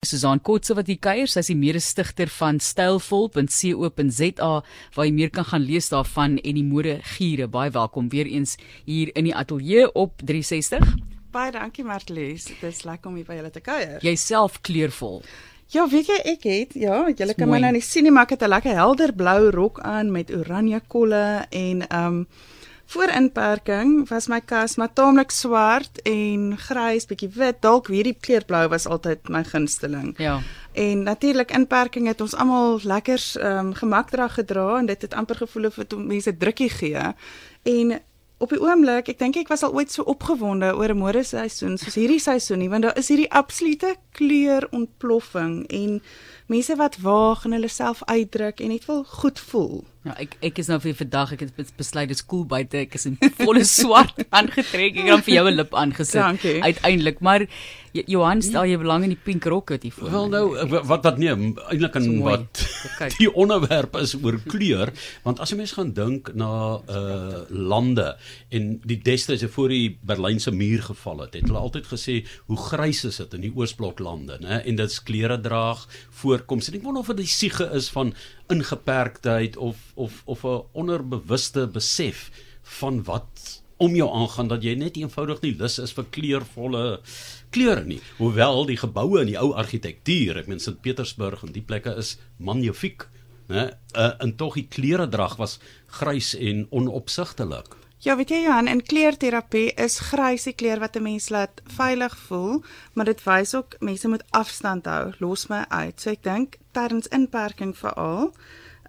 Susan Kotse wat hier kuier, sy is die mede-stigter van stylvol.co.za waar jy meer kan gaan lees daarvan en die mode giere. Baie welkom weer eens hier in die ateljee op 360. Baie dankie Martlies. Dit is lekker om hier by julle te kuier. Jouself kleurvol. Ja, weet jy ek het ja, julle kan my nou nie sien nie, maar ek het 'n lekker helder blou rok aan met oranje kolle en ehm um, Voor inperking was my kas maar taamlik swart en grys, bietjie wit. Dalk hierdie kleurblou was altyd my gunsteling. Ja. En natuurlik inperking het ons almal lekker ehm um, gemakdrag gedra en dit het amper gevoel of dit mense drukkie gee. En op die oomblik, ek dink ek was al ooit so opgewonde oor 'n modeseisoen soos hierdie seisoen nie, want daar is hierdie absolute kleurontploffing en mense wat waag en hulle self uitdruk en net wil goed voel. Ja, ek ek is nou vir vandag ek het besluit dis cool buite. Ek is in volle swart aangetrek. Ek het vir jou 'n lip aangesit. Uiteindelik, maar Johan, stel jy belang in die pink rok wat hier voor? Wel nou, wat wat nee, eintlik in wat die onderwerp is oor kleur, want as jy mens gaan dink na uh lande en die destyds voor die Berlynse muur geval het, het hulle altyd gesê hoe grys is dit in die oosbloklande, né? En dit's kleure draag voorkoms. En ek wonder of dit die siege is van ingeperktheid of of of 'n onderbewuste besef van wat om jou aangaan dat jy net eenvoudig nie lus is vir kleurvolle kleure nie. Hoewel die geboue in die ou argitektuur, ek meen Sint Petersburg en die plekke is magnifiek, né? Uh, en tog die kleure drag was grys en onopsigtelik. Ja, weet jy Johan, in kleurterapie is grys die kleur wat 'n mens laat veilig voel, maar dit wys ook mense moet afstand hou. Los my uit. So ek dink terwyl inperking veral,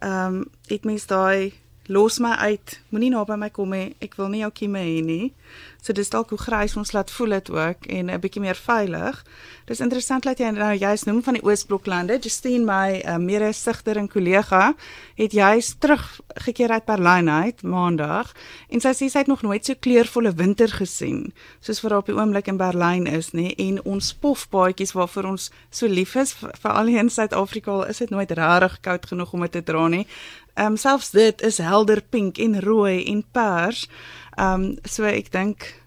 ehm um, dit mens daai los my uit. Moenie naby my kom nie. Ek wil nie jou kieme hê nie. So dis dalk hoe grys ons laat voel dit ook en 'n bietjie meer veilig. Dis interessant dat jy nou juist noem van die Oosbloklande. Justine my uh, mede-sigter en kollega het juist teruggekeer uit Berlyn uit maandag en sy sê sy het nog nooit so kleurvolle winter gesien soos wat op die oomblik in Berlyn is nê en ons pofbaadjies waarvoor ons so lief is veral hier in Suid-Afrika is dit nooit regtig koud genoeg om dit te dra nie. Ehm um, selfs dit is helder pink en rooi en pers. Ehm um, so ek dink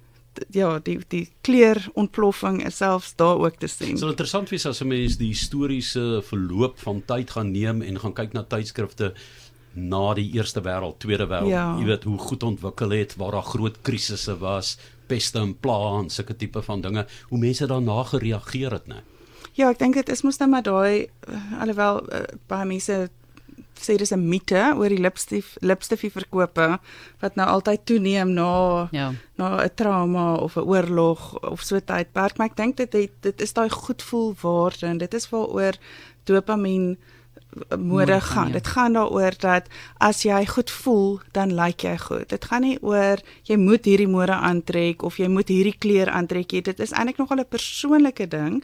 ja, die die kleurontploffing is selfs daar ook te sien. So interessant wees as 'n mens die historiese verloop van tyd gaan neem en gaan kyk na tydskrifte na die Eerste Wêreld, Tweede Wêreld, ja. jy weet hoe goed ontwikkel het, waar daar groot krisisse was, peste en plaag en sulke tipe van dinge, hoe mense daarna gereageer het, né? Ja, ek dink dit is mos net nou maar daai uh, alhoewel uh, baie mense sê dis 'n mite oor die lipstif lipstifie verkope wat nou altyd toeneem na ja. na 'n trauma of 'n oorlog of so tydperk maar ek dink dit het, dit is daai goedvoelwaarde en dit is waaroor dopamien mode gaan. Ja. Dit gaan daaroor dat as jy goed voel, dan lyk jy goed. Dit gaan nie oor jy moet hierdie mode aantrek of jy moet hierdie kleur aantrek nie. Dit is eintlik nogal 'n persoonlike ding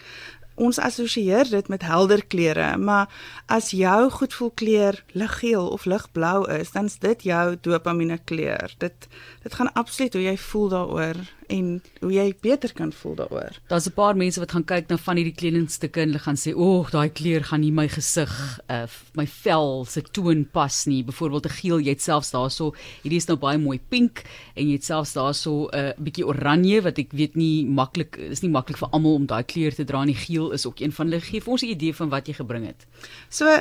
ons assosieer dit met helder kleure, maar as jou goedvoel kleur liggeel of ligblou is, dan is dit jou dopamine kleur. Dit dit gaan absoluut hoe jy voel daaroor en hoe jy beter kan voel daaroor. Daar's 'n paar mense wat gaan kyk na van hierdie kledingstukke en hulle gaan sê, "O, oh, daai kleur gaan nie my gesig, uh, my vel se toon pas nie." Byvoorbeeld 'n geel, jy het selfs daarso, hierdie is nou baie mooi pink en jy het selfs daarso 'n uh, bietjie oranje wat ek weet nie maklik is nie maklik vir almal om daai kleur te dra nie. Geel is ook een van hulle. Gee vir ons 'n idee van wat jy gebring het. So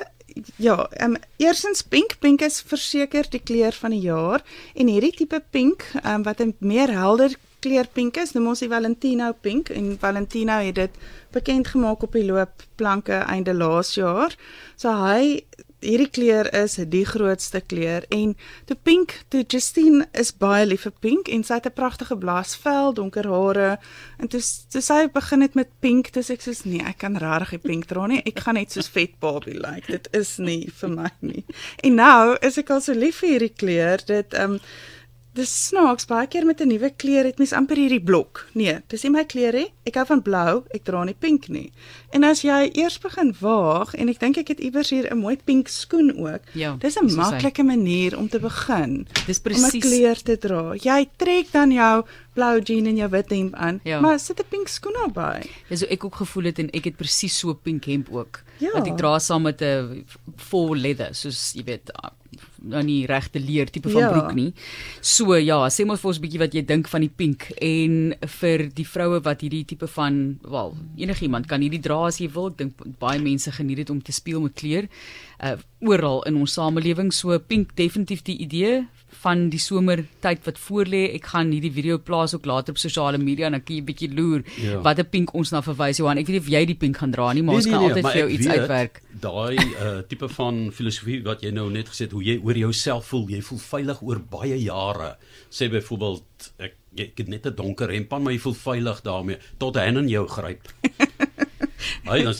ja, ehm um, eersins pink, pink is verseker die kleur van die jaar en hierdie tipe pink, ehm um, wat 'n meer helder kleur pink is, noem ons die Valentino pink en Valentino het dit bekend gemaak op die loopplanke einde laas jaar. So hy hierdie kleur is die grootste kleur en toe pink, toe Justine is baie lief vir pink en sy het 'n pragtige blaasvel, donker hare en toe toe sy begin het met pink, dis ek soos nee, ek kan regtig nie pink dra nie. Ek gaan net soos vet Barbie lyk. Like. Dit is nie vir my nie. En nou is ek al so lief vir hierdie kleur. Dit ehm um, Dis snaaks baie keer met 'n nuwe kleur het mens amper hierdie blok. Nee, dis nie my kleur nie. Ek hou van blou, ek dra nie pink nie. En as jy eers begin waag en ek dink ek het iewers hier 'n mooi pink skoen ook. Ja, dis 'n maklike manier om te begin. Dis presies om 'n kleur te dra. Jy trek dan jou blou jean en jou wit hemp aan, ja. maar sit 'n pink skoen naby. Ja, so ek ook gevoel het en ek het presies so 'n pink hemp ook. Ja. Wat ek dra saam met 'n vol leather, soos jy weet, nou nie regte leer tipe van ja. broek nie. So ja, sê maar vir ons 'n bietjie wat jy dink van die pink en vir die vroue wat hierdie tipe van wel enigiemand kan hierdie dra as jy wil. Ek dink baie mense geniet dit om te speel met kleur uh oral in ons samelewing. So pink definitief die idee van die somertyd wat voorlê. Ek gaan hierdie video plaas ook later op sosiale media en dan kan jy 'n bietjie loer ja. wat 'n pink ons na verwys Johan. Ek weet nie of jy die pink gaan dra nie, maar nee, ons kan nee, altyd nee, vir jou iets weet, uitwerk. Daai uh tipe van filosofie wat jy nou net gesê het, hoe jy oor jouself voel, jy voel veilig oor baie jare. Sê byvoorbeeld ek ek het net 'n donker hemp aan, maar jy voel veilig daarmee tot hy in jou gryp. Hy dan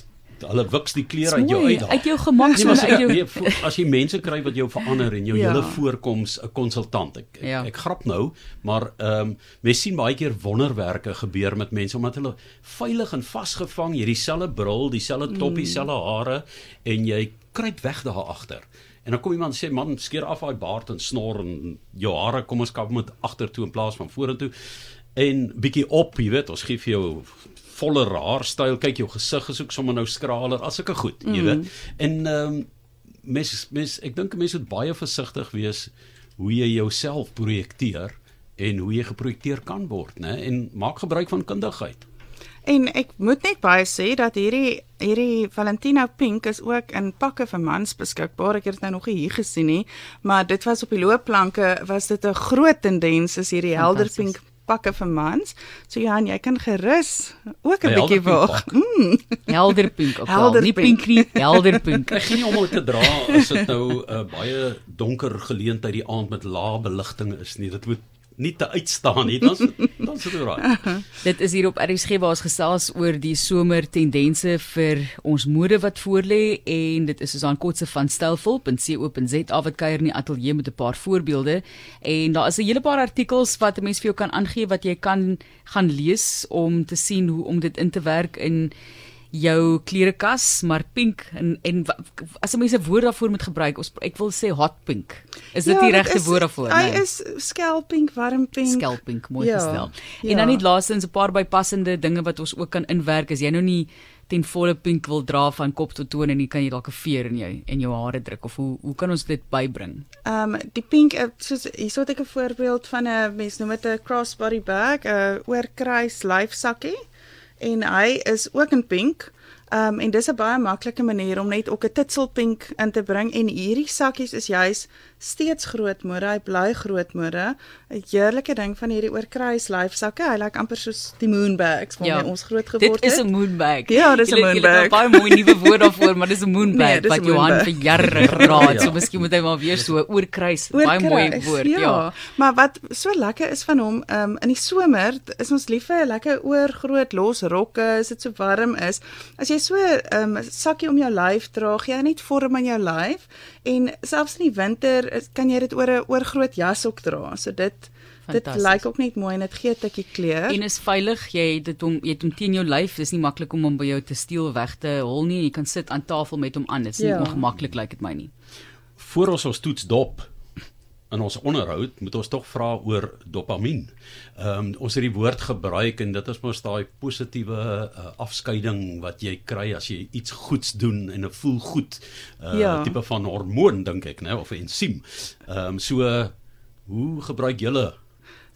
hulle wiks die klere uit jou uit. Uit jou gemak nee, so uit jou nee, as jy mense kry wat jou verander en jou ja. hele voorkoms 'n konsultant. Ek, ek, ja. ek grap nou, maar ehm um, mense sien baie keer wonderwerke gebeur met mense omdat hulle veilig en vasgevang, jy dieselfde bril, dieselfde toppie, mm. dieselfde hare en jy kruip weg daar agter. En dan kom iemand sê man, skeer af daai baard en snor en jou hare kom ons kap met agtertoe in plaas van vorentoe en bietjie op, jy weet, ons gee vir jou voller haarstyl, kyk jou gesig is ook sommer nou skraler as ek goed, jy weet. Mm. En ehm um, mens mens ek dink mense moet baie versigtig wees hoe jy jouself projekteer en hoe jy geprojekteer kan word, né? En maak gebruik van kundigheid. En ek moet net baie sê dat hierdie hierdie Valentino Pink is ook in pakke vir mans beskikbaar. Ek het dit nou nog nie hier gesien nie, maar dit was op die loopplanke was dit 'n groot tendens is hierdie helder pink pakke vir mans. So Johan, jy kan gerus ook 'n bietjie wag. Mm. Helder pink ook al. Nie pink nie, helder pink. Ek gee nie om dit te dra as dit nou 'n uh, baie donker geleentheid die aand met lae beligting is nie. Dit moet nie te uitstaan nie, dan dan sit dit reg. Dit is hier op RSG waar ons gesels oor die somer tendense vir ons mode wat voorlê en dit is Susan Kotse van stylvol.co.za wat kuier in die ateljee met 'n paar voorbeelde en daar is 'n hele paar artikels wat 'n mens vir jou kan aangee wat jy kan gaan lees om te sien hoe om dit in te werk in jou klerekas, maar pink en en as 'n mens 'n woord daarvoor moet gebruik, ons ek wil sê hot pink. Is dit ja, die regte woord daarvoor? Hy nee. is skelpink, warm pink. Skelpink, mooi ja, gestel. En ja. dan net laastens 'n paar bypassende dinge wat ons ook kan inwerk as jy nou nie ten volle pink wil dra van kop tot tone en jy kan jy dalk 'n veer in jou en jou hare druk of hoe hoe kan ons dit bybring? Ehm um, die pink eh, soos hierso het ek 'n voorbeeld van 'n mens noem dit 'n crossbody bag, 'n oorkruis lyfsakkie en hy is ook in pink. Ehm um, en dis 'n baie maklike manier om net ook 'n titselpink in te bring en hierdie sakkies is juis steeds grootmode, hy bly grootmode. 'n Heerlike ding van hierdie oorkruis lyfsakke. Hy lyk amper soos die moonbags van ja, ons groot geword het. Dit is 'n moonbag. Ja, dis 'n moonbag. Ek het baie mooi nuwe woorde daarvoor, maar dis 'n moonbag nee, wat Johan vir jare geraad. ja. So miskien moet hy maar weer so oorkruis. Baie mooi woord, ja. ja. Maar wat so lekker is van hom, ehm um, in die somer is ons lief vir 'n lekker oorgroot los rokke as dit so warm is. As jy so 'n um, sakkie om jou lyf dra, gee jy net vorm aan jou lyf en selfs in die winter kan jy dit oor 'n oorgroot jas ook dra. So dit dit lyk ook net mooi en dit gee 'n tikkie kleur. En is veilig. Jy het dit om jy het hom teen jou lyf. Dis nie maklik om hom by jou te steel weg te hol nie. Jy kan sit aan tafel met hom aan. Dit is nie ja. ongemaklik lyk like dit my nie. Voor ons ons toets dop in ons onderhoud moet ons tog vra oor dopamien. Ehm um, ons het die woord gebruik en dit is mos daai positiewe uh, afskeiding wat jy kry as jy iets goeds doen en dit voel goed. 'n uh, ja. tipe van hormoon dink ek, né, of 'n ensiem. Ehm um, so hoe gebruik julle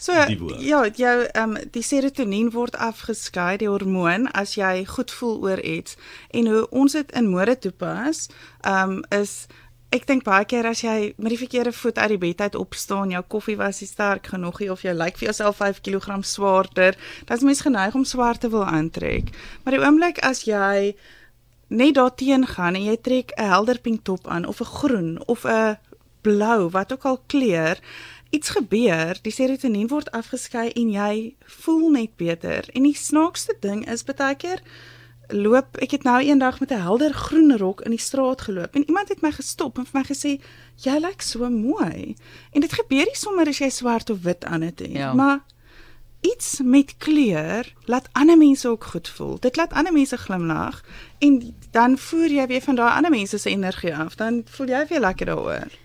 So ja, jou ehm um, die serotonien word afgeskei, die hormoon as jy goed voel oor iets en hoe ons dit in mode toepas, ehm um, is ek dink baie keer as jy met die verkeerde voet uit die bed uit opstaan, jou koffie was nie sterk genoeg nie of jy lyk vir jouself 5 kg swaarder, dan is mens geneig om swaar te wil aantrek. Maar die oomblik as jy net daarteen gaan en jy trek 'n helder pink top aan of 'n groen of 'n blou, wat ook al kleur, iets gebeur, die serotonien word afgeskei en jy voel net beter. En die snaakste ding is baie keer loop ek het nou eendag met 'n helder groen rok in die straat geloop en iemand het my gestop en vir my gesê jy lyk so mooi. En dit gebeur nie sommer as jy swart of wit aan het nie ja. maar iets met kleur laat ander mense ook goed voel. Dit laat ander mense glimlag en dan voer jy weer van daai ander mense se energie af. Dan voel jy weer lekker daaroor